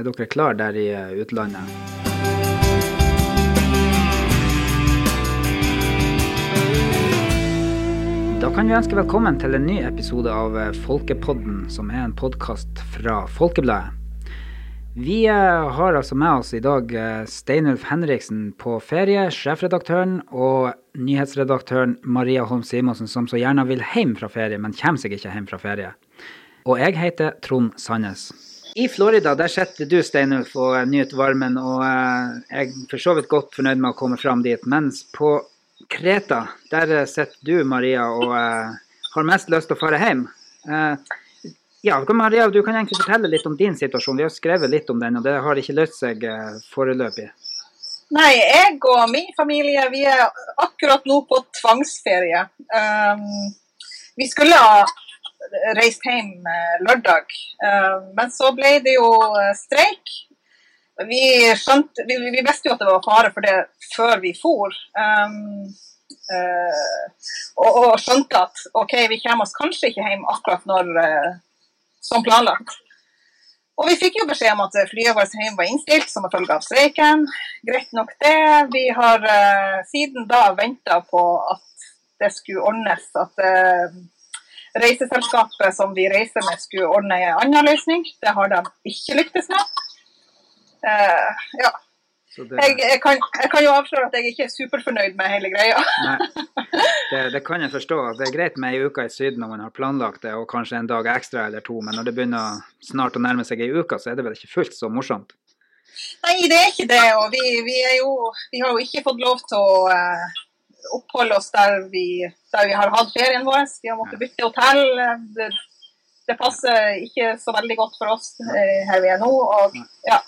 Er dere klar der i eh, utlandet? Da kan vi ønske velkommen til en ny episode av eh, Folkepodden, som er en podkast fra Folkebladet. Vi eh, har altså med oss i dag Steinulf Henriksen på ferie, sjefredaktøren, og nyhetsredaktøren Maria Holm Simonsen, som så gjerne vil hjem fra ferie, men kommer seg ikke hjem fra ferie. Og jeg heter Trond Sandnes. I Florida der sitter du, Steinulf, og nyter varmen, og eh, jeg er for så vidt godt fornøyd med å komme fram dit. Mens på Kreta, der sitter du, Maria, og eh, har mest lyst til å fare hjem. Eh, ja, Maria, du kan egentlig fortelle litt om din situasjon. Vi har skrevet litt om den, og det har ikke løst seg eh, foreløpig. Nei, jeg og min familie vi er akkurat nå på tvangsferie. Um, vi skulle ha reist hjem eh, lørdag, uh, men så ble det jo eh, streik. Vi, skjønte, vi, vi, visste jo at det var fare for det før vi for. Um, uh, og, og, skjønte at OK, vi kommer oss kanskje ikke hjem akkurat når uh, som planlagt. Og vi fikk jo beskjed om at flyet vårt hjem var innstilt som en følge av streiken. Greit nok det. Vi har uh, siden da venta på at det skulle ordnes. At reiseselskapet som vi reiser med skulle ordne en annen løsning. Det har de ikke lyktes med. Uh, ja. Det... Jeg, jeg, kan, jeg, kan, jo avsløre at jeg ikke er superfornøyd med hele greia. Det, det, kan jeg forstå. Det er greit med ei uke i Syden når man har planlagt det, og kanskje en dag ekstra eller to, men når det begynner snart å nærme seg ei uke, så er det vel ikke fullt så morsomt? Nei, det er ikke det. Og vi, vi, jo, vi har jo ikke fått lov til å uh, oppholde oss der vi, der vi, har hatt ferien vår. Vi har måttet bytte hotell. Det, det passer ikke så veldig godt for oss uh, her vi er nå. og ja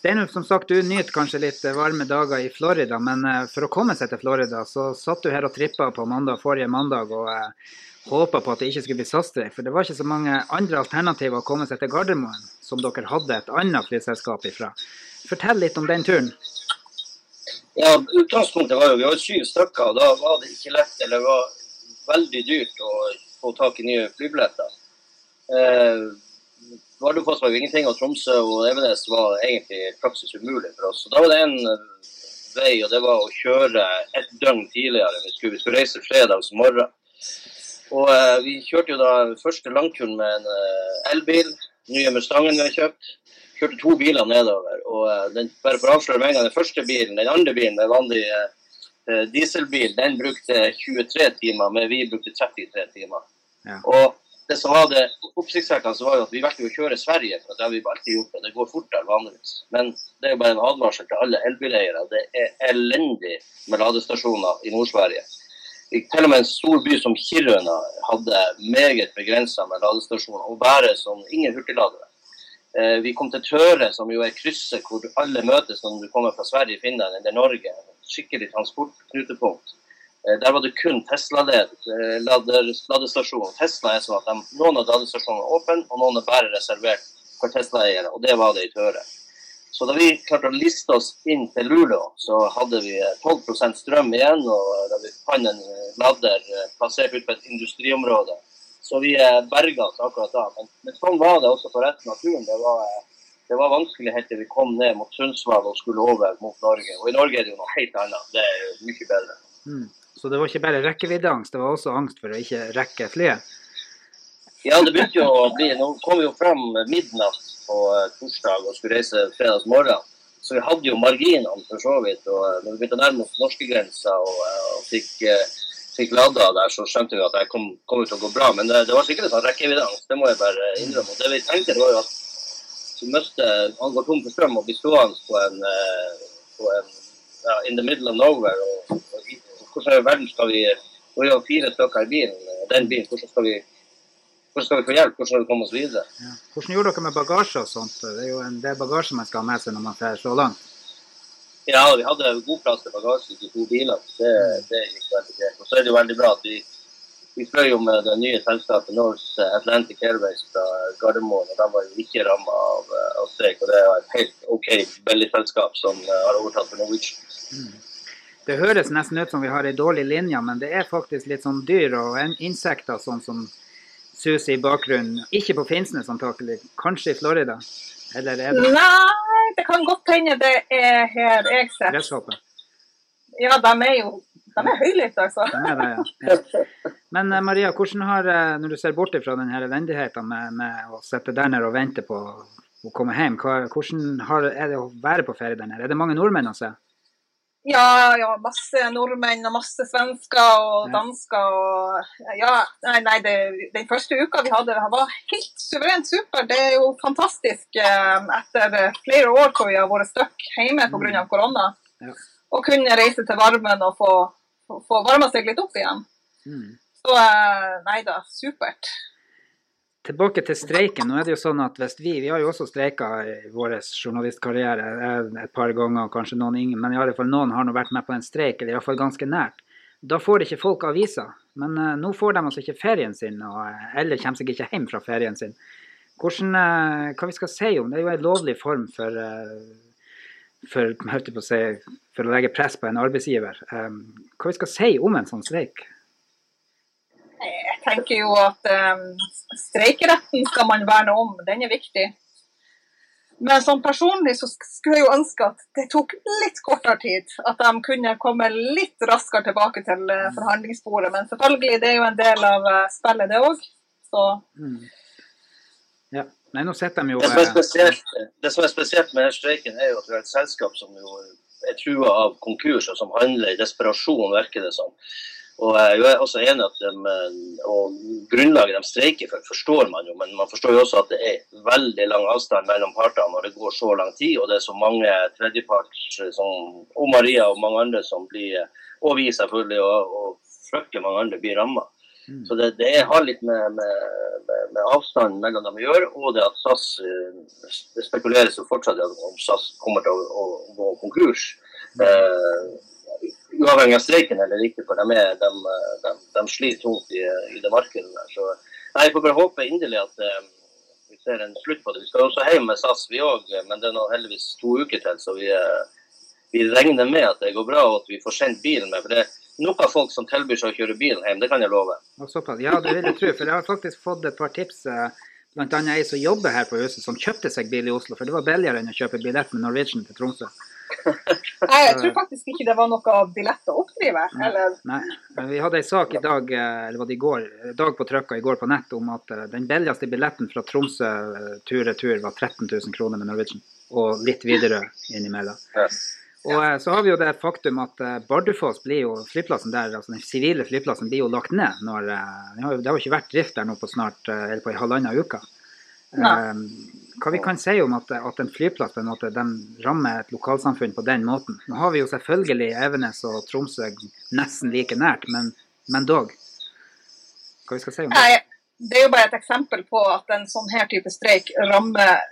Steinulf, som sagt, du nyter kanskje litt varme dager i Florida, men eh, for å komme seg til Florida, så satt du her og trippa på mandag, forrige mandag og eh, håpa på at det ikke skulle bli SAS-streik. For det var ikke så mange andre alternativer å komme seg til Gardermoen, som dere hadde et annet flyselskap ifra. Fortell litt om den turen. Ja, Utgangspunktet var jo vi var syv stykker, og da var det ikke lett, eller det var veldig dyrt å få tak i nye flybilletter. Eh, Bardufoss var jo ingenting, og Tromsø og Evenes var egentlig praksis umulig for oss. Så Da var det en eh, vei, og det var å kjøre et døgn tidligere. Vi skulle, vi skulle reise fredags morgen. Og eh, Vi kjørte jo da første langturen med en eh, elbil, nye Mustangen vi har kjøpt. Kjørte to biler nedover. og eh, den, bare for å avsløre med en gang, Den første bilen, den andre bilen, den vanlige eh, dieselbilen, den brukte 23 timer, men vi brukte 33 timer. Ja. Og det som var det oppsiktsvekkende, var jo at vi valgte å kjøre Sverige. for Det har vi alltid gjort, og det går fortere vanligvis. Men det er jo bare en advarsel til alle elbileiere. Det er elendig med ladestasjoner i Nord-Sverige. Til og med en stor by som Kiruna hadde meget begrensa med ladestasjoner, og bare som ingen hurtigladere. Eh, vi kom til Tøre, som jo er krysset hvor alle møtes når du kommer fra Sverige, Finland eller Norge. Skikkelig transportknutepunkt. Eh, der var det kun Tesla-led, Eh, Tesla er sånn at de, noen av ladestasjonene er åpne, og noen er bare reservert for Tesla-eiere. Og det var det i Tøre. Så da vi klarte å liste oss inn til Luleå, så hadde vi 12% strøm igjen. Og da vi fant en lader plassert ut på et industriområde. Så vi berga oss akkurat da. Men, men, sånn var det også for resten av turen. Det var, det var vanskelig helt til vi kom ned mot Sundsvall og skulle over mot Norge. Og i Norge er det jo noe helt annet. Det er mye bedre. Mm. Så det var ikke bare rekkeviddeangst, det var også angst for å ikke rekke flyet? Ja, det begynte jo å bli Nå kom vi jo fram midnatt på eh, torsdag og skulle reise fredags morgen. Så vi hadde jo marginene for så vidt. Og eh, når vi begynte å nærme oss norskegrensa og, eh, og fikk, fikk lada der, så skjønte vi at det kom, kom til å gå bra. Men det, det var sikkert en sånn rekkeviddeangst, det må jeg bare innrømme. Og det vi tenkte, var jo at vi møtte Han går tom for strøm og blir stående på en, på en ja, in the middle of nowhere. og, og hvordan i verden skal vi Når vi har fire stykker i bilen, den bilen, hvordan skal vi hvordan skal vi få hjelp? Hvordan skal vi komme oss videre? Ja. Hvordan gjorde dere med bagasje og sånt? Det er jo en del bagasje man skal ha med seg når man drar så langt. Ja, vi hadde god plass til bagasje til to biler. Det, det gikk veldig greit. Og så er det jo veldig bra at vi, vi fløy jo med det nye selskapet Norse Atlantic Airways fra Gardermoen. og De var jo ikke ramma av, av streik. Og det er et helt OK bellyselskap som har overtatt for Norwegian. Mm. Det høres nesten ut som vi har ei dårlig linje, men det er faktisk litt sånn dyr og insekter sånn som, suser i bakgrunnen. Ikke på Finnsnes antakelig, kanskje i Florida? Eller er det Nei, det kan godt hende det er her jeg sitter. gresshoppe? Ja, de er jo de er høylytte, altså. De er det, ja. Men eh, Maria, hvordan har, eh, når du ser bort fra den her elendigheten med, med å sitte der nede og vente på å komme hjem, hvordan har, er det å være på ferie der nede? Er det mange nordmenn å se? Ja, ja, masse nordmenn og masse svensker og dansker og Ja, nei, nei det, den første uka vi hadde, det var helt suverent super. Det er jo fantastisk eh, etter flere år hvor vi har vært stuck hjemme pga. korona. Ja. Å kunne reise til varmen og få, få, få varma seg litt opp igjen. Mm. Så eh, nei da, supert. Tilbake til streiken. Nå er det jo sånn at hvis vi, vi har jo også streika i vår journalistkarriere eh, et par ganger, kanskje noen ingen, men i alle fall noen har nå vært med på en streik, eller iallfall ganske nært. Da får ikke folk aviser. Men eh, nå får de altså ikke ferien sin, og, eh, eller kommer seg ikke hjem fra ferien sin. Hvordan, hva vi skal si om det? er jo en lovlig form for, eh, for, si, for å legge press på en arbeidsgiver. Hva vi skal si om en sånn streik? Tenker jo at um, streikeretten skal man verne om, den er viktig. Men sånn personlig så skulle jeg jo ønske at det tok litt kortere tid. At de kunne komme litt raskere tilbake til eh, forhandlingsbordet. Men selvfølgelig, det er jo en del av eh, spillet, det òg. Så Mm. Ja. Nei, nå sitter de jo Det som er eh, spesielt, det som er spesielt med denne streiken, er jo at vi har et selskap som jo er trua av konkurs, og som handler i desperasjon, virker det som. Og jeg er også enig at de, og grunnlaget de streiker for, forstår man jo, men man forstår jo også at det er veldig lang avstand mellom partene når det går så lang tid, og det er så mange tredjeparts, som, og Maria og mange andre som blir, og vi selvfølgelig, og, og fryktelig mange andre blir ramma. Mm. Så det, det har litt med, med, med, avstanden mellom dem å gjøre, og det at SAS eh, Det spekuleres jo fortsatt om SAS kommer til å, å gå konkurs. Eh, uavhengig av streiken eller ikke, for de, er, de, de, de sliter tungt i, i det markedet der. Så jeg får bare håpe inderlig at eh, vi ser en slutt på det. Vi skal også hjem med SAS, vi òg, men det er nå heldigvis to uker til, så vi, eh, vi regner med at det går bra, og at vi får sendt bilen med. for det nok av folk som tilbyr seg å kjøre bilen hjem, det kan jeg love. Ja, det vil jeg tro. For jeg har faktisk fått et par tips. Bl.a. Blant annet ei som jobber her på huset, som kjøpte seg bil i Oslo. For det var billigere enn å kjøpe billett med Norwegian til Tromsø. Nei, jeg tror faktisk ikke det var noe billett å oppdrive. Eller Nei. Nei. Vi hadde en sak i dag, eh, eller var det i går, dag på trykka i går på nett om at eh, den billigste billetten fra Tromsø eh, tur-retur var 13 000 kroner med Norwegian. Og litt videre innimellom. Og eh, så har vi jo det faktum at eh, Bardufoss blir jo flyplassen der, altså den sivile flyplassen blir jo lagt ned når eh, Det har jo det har jo ikke vært drift der nå på snart, eh, eller på en halvannen uke. Nei. Hva vi kan si om at, at en flyplass på en måte, rammer et lokalsamfunn på den måten? Nå har vi jo selvfølgelig Evenes og Tromsø nesten like nært, men, men dog. Hva vi skal si om det? Det er jo bare et eksempel på at en sånn her type streik rammer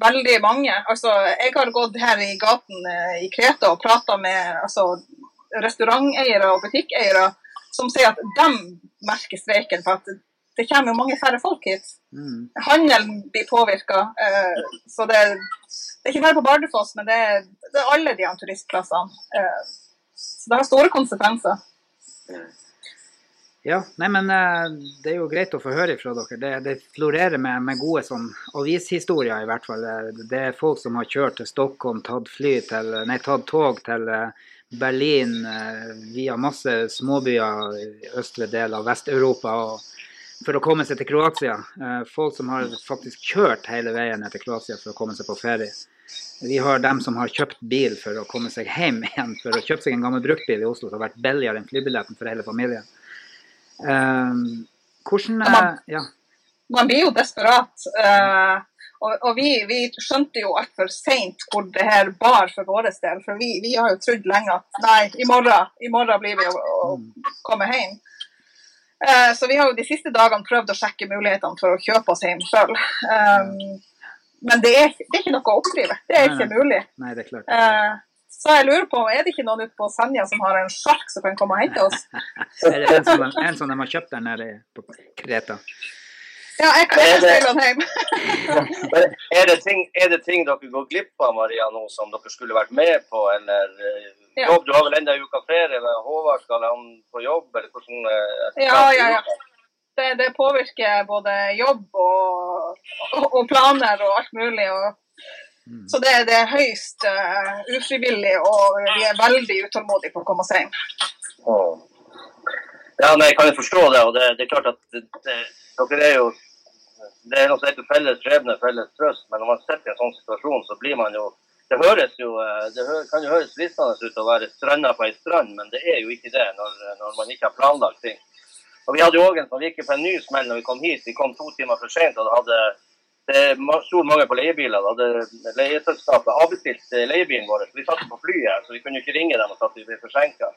veldig mange. Altså, jeg har gått her i gaten eh, i Kreta og prata med altså, restauranteiere og butikkeiere som sier at de merker streiken for at det kommer jo mange færre folk hit. Mm. Handelen blir påvirka. Uh, så det, det er ikke bare på Bardufoss, men det det er alle de turistplassene. Uh, så det har store konsekvenser. Ja, nei, men eh, det er jo greit å få høre fra dere. Det, det florerer med, med gode sånn avishistorier, i hvert fall. Eh, Det er folk som har kjørt til Stockholm, tatt fly til Nei, tatt tog til eh, Berlin eh, via masse småbyer i østre del av Vest-Europa og for å komme seg til Kroatia. Eh, Folk som har faktisk kjørt hele veien ned til Kroatia for å komme seg på ferie. Vi har dem som har kjøpt bil for å komme seg hjem igjen, for å kjøpe seg en gammel bruktbil i Oslo som har vært billigere enn flybilletten for hele familien. Eh, hvordan man- eh, Ja. man blir jo desperat. og og vi, vi skjønte jo altfor seint hvor det her bar for vår del. For vi, vi har jo trodd lenge at nei, i morgen, i morgen blir vi å, å komme hjem. Eh, så vi har jo de siste dagene prøvd å sjekke mulighetene for å kjøpe oss hjem sjøl. men det er, det er ikke noe å oppdrive. Det er ikke mulig. Nei, det er klart. Uh, så jeg lurer på, er det ikke noen ute på Senja som har en sjark som kan komme og hente oss? Eller en som, de, en som de har kjøpt der nede på Kreta. Ja, jeg kan Er det- seile hjem. Er det, ting, er det ting dere går glipp av, Maria, nå som dere skulle vært med på? Eller eh. Jobb? Du har vel enda en uke ferie? eller Håvard skal han på jobb? Eller hvordan? eh, Ja, ja, ja. det, det påvirker både jobb og, og, og planer og alt mulig. Og, Mm. så det, det er høyst uh, ufrivillig, og vi er veldig utålmodige på å komme oss hjem. Ja, nei, jeg kan jo forstå det. og det, det er klart at det, det, dere er jo Det er noe som heter felles skjebne, felles trøst. Men når man sitter i en sånn situasjon, så blir man jo Det høres jo eh, det kan jo høres fristende ut å være stranda på ei strand, men det er jo ikke det når, når man ikke har planlagt ting. Og Vi hadde jo også en som gikk på en ny smell når vi kom hit. Vi kom to timer for sent. og det hadde det stor mangel på leiebiler. Da hadde leieselskapet avbestilt eh, leiebilen vår. Vi satt på flyet, så vi kunne ikke ringe dem og si at vi ble forsinka.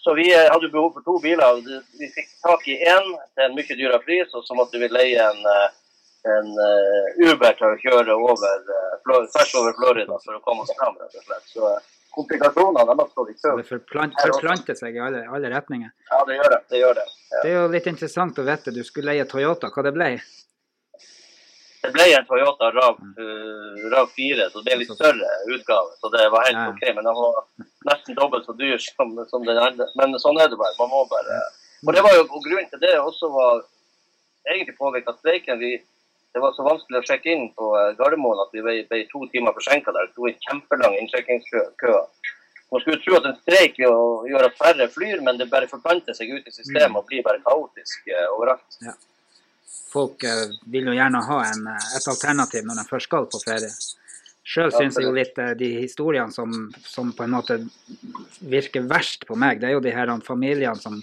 Så vi eh, hadde jo behov for to biler. Vi fikk tak i én til en mye dyrere pris, og så måtte vi leie en, en uh, Uber til å kjøre over, uh, tvers over Florida for å komme oss fram. rett og slett. Så uh, komplikasjonene har stått i kø. Det forplant, forplanter seg i alle, alle retninger. Ja, det gjør det. det, gjør det. Ja. Det er jo litt interessant å vite. Du skulle leie Toyota, hva det ble? Det ble en Toyota RAV, uh, RAV 4, så det er en litt større utgave. Så det var helt Ja. OK. Men den var nesten dobbelt så dyr som, som den andre. Men sånn er det bare. Man må bare Og det var jo og grunnen til det også var egentlig påvirka streiken. Vi, det var så vanskelig å sjekke inn på eh, Gardermoen at vi ble, ble to timer forsinka der. Det sto en kjempelang innsjekkingskø. Man skulle tro at en streik gjør at færre flyr, men det bare forplanter seg ut i systemet og blir bare kaotisk eh, overalt. Folk uh, vil jo gjerne ha en, et alternativ når de først skal på ferie. Sjøl syns jeg jo litt de historiene som, som på en måte virker verst på meg, det er jo de her familiene som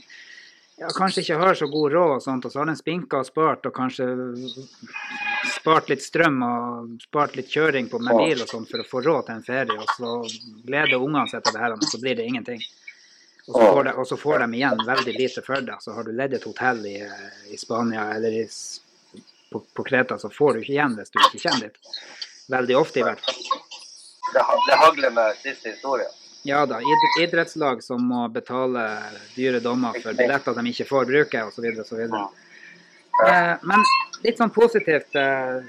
ja, kanskje ikke har så god råd, og sånt, og så har den spinka og spart, og kanskje spart litt strøm og spart litt kjøring på med bil og sånn for å få råd til en ferie, og så gleder ungene seg til det her, og så blir det ingenting. Og så, får de, og så får de igjen veldig lite for det. Så har du ledd et hotell i, i Spania eller i, på, på Kreta, så får du ikke igjen hvis du ikke kommer dit. Veldig ofte, i hvert fall. Det, det hagler med siste historie. Ja da, id idrettslag som må betale dyre dommer for billetter de ikke får bruke, osv. osv. Eh, men litt sånn positivt eh,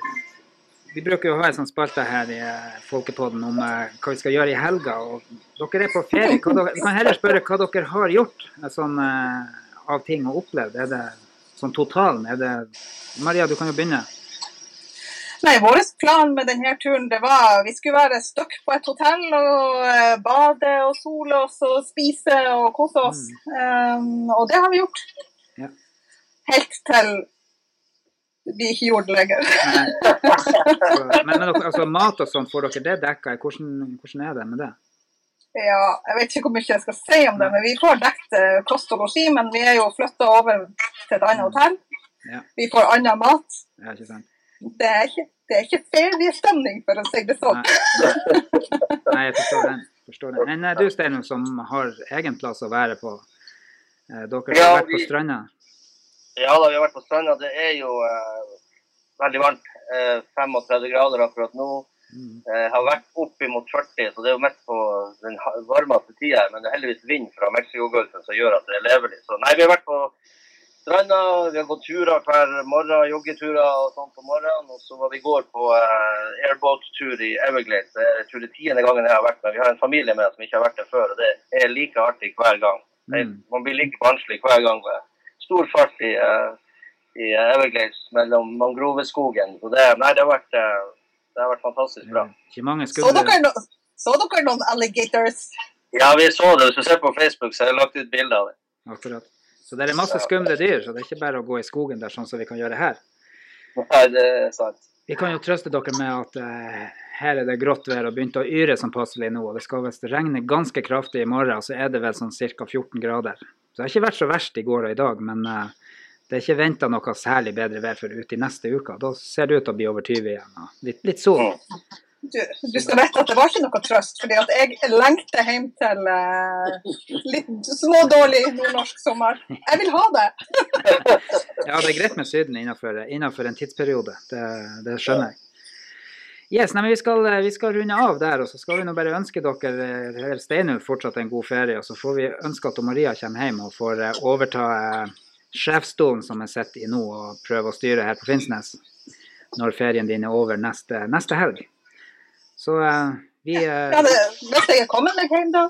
Vi bruker jo å ha en sånn spalte her i eh, Folkepodden om eh, hva vi skal gjøre i helga. og Dere er på ferie. Dere, vi kan heller spørre hva dere har gjort sånn, av ting og opplevd. Er det sånn totalen? Er det Maria, du kan jo begynne. Nei, vår plan med denne turen det var vi skulle være stuck på et hotell og eh, bade og sole oss og spise og kose oss. Um, og det har vi gjort. Ja. Helt til vi ikke gjorde det lenger. Men, men altså, mat og sånt, får dere det dekka? Hvordan, hvordan er det med det? Ja, jeg vet ikke hvor mye jeg skal si om det, men vi får dekket eh, kost og losji. Men vi er jo flytta over til et annet hotell. Ja. Vi får annen mat. Ja, ikke sant? Det er ikke, det er ikke feriestemning, for å si det sånn. Nei, nei. nei jeg forstår den. Forstår den. Men eh, du Steinum, som har egen plass å være på. eh, Dere har Ja, vært på stranda. Ja da, vi har vært på stranda. Det er jo eh, veldig varmt. Eh, 35 grader akkurat nå. Mm. Eh, har vært oppimot 40, så det er jo mest på den varmeste tida. Men det er heldigvis vind fra Mexicogolfen som gjør at det er levelig. Så nei, vi har vært på stranda. Vi har gått turer hver morgen, joggeturer og sånn på morgenen. Og så var vi i går på uh, airboat-tur i Everglades. Det er tur tror det tiende gangen jeg har vært med. Vi har en familie med som ikke har vært der før, og det er like artig hver gang. Mm. man blir like barnslig hver gang. med Stor fart i, uh, i Everglades mellom mangroveskogen. Så det, nei, det har vært, uh, det har vært fantastisk bra. Ikke mange Så dere, no så dere noen alligators? Ja, vi så det. Hvis du ser på Facebook, så har jeg lagt ut bilde av det. Akkurat. Så det er masse skumle dyr, så det er ikke bare å gå i skogen der sånn som vi kan gjøre her. Nei, det er sant. Vi kan jo trøste dere med at eh, her er det grått vær og begynte å yre som passelig nå. og Det skal visst regne ganske kraftig i morgen, så er det vel sånn ca. 14 grader. Så det har ikke vært så verst i går og i dag, men eh, det er ikke venta noe særlig bedre vær for ut i neste uke. Da ser det ut til å bli over 20 igjen. og Litt, litt sol. Du, du skal vite at det var ikke noe trøst, fordi at jeg lengter hjem til eh, litt smådårlig nordnorsk sommer. Jeg vil ha det! Ja, det er greit med Syden innenfor, en tidsperiode. Det, det skjønner jeg. Yes, nei, men vi skal, vi skal runde av der, og så skal vi nå bare ønske dere Steinulf fortsatt en god ferie. Og så får vi ønske at Maria kommer hjem og får eh, overta eh, sjefsstolen som jeg sitter i nå, og prøve å styre her på Finnsnes når ferien din er over neste, neste helg. Så uh, vi, uh, Ja, hvis jeg kommer meg hjem, da.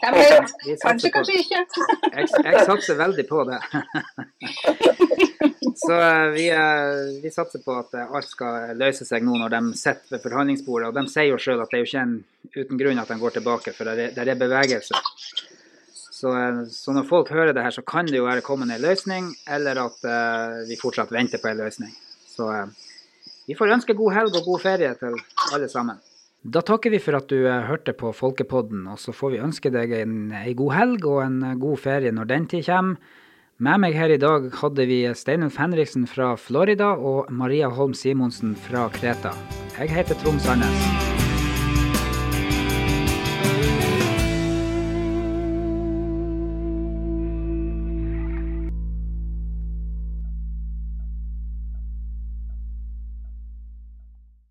Hvem vet? Kanskje, kanskje ikke. jeg, jeg satser veldig på det. Så uh, vi, vi satser på at alt skal løse seg nå når de sitter ved forhandlingsbordet. Og de sier jo sjøl at det er jo ikke en, uten grunn at de går tilbake, for det er, det er bevegelse. Så, så når folk hører det her, så kan det jo være kommet en løsning, eller at vi fortsatt venter på en løsning. Så vi får ønske god helg og god ferie til alle sammen. Da takker vi for at du eh, hørte på Folkepodden, og så får vi ønske deg en, en god helg og en eh, god ferie når den tid kommer. Med meg her i dag hadde vi Steinulf Henriksen fra Florida og Maria Holm Simonsen fra Kreta. Jeg heter Trond Sandnes.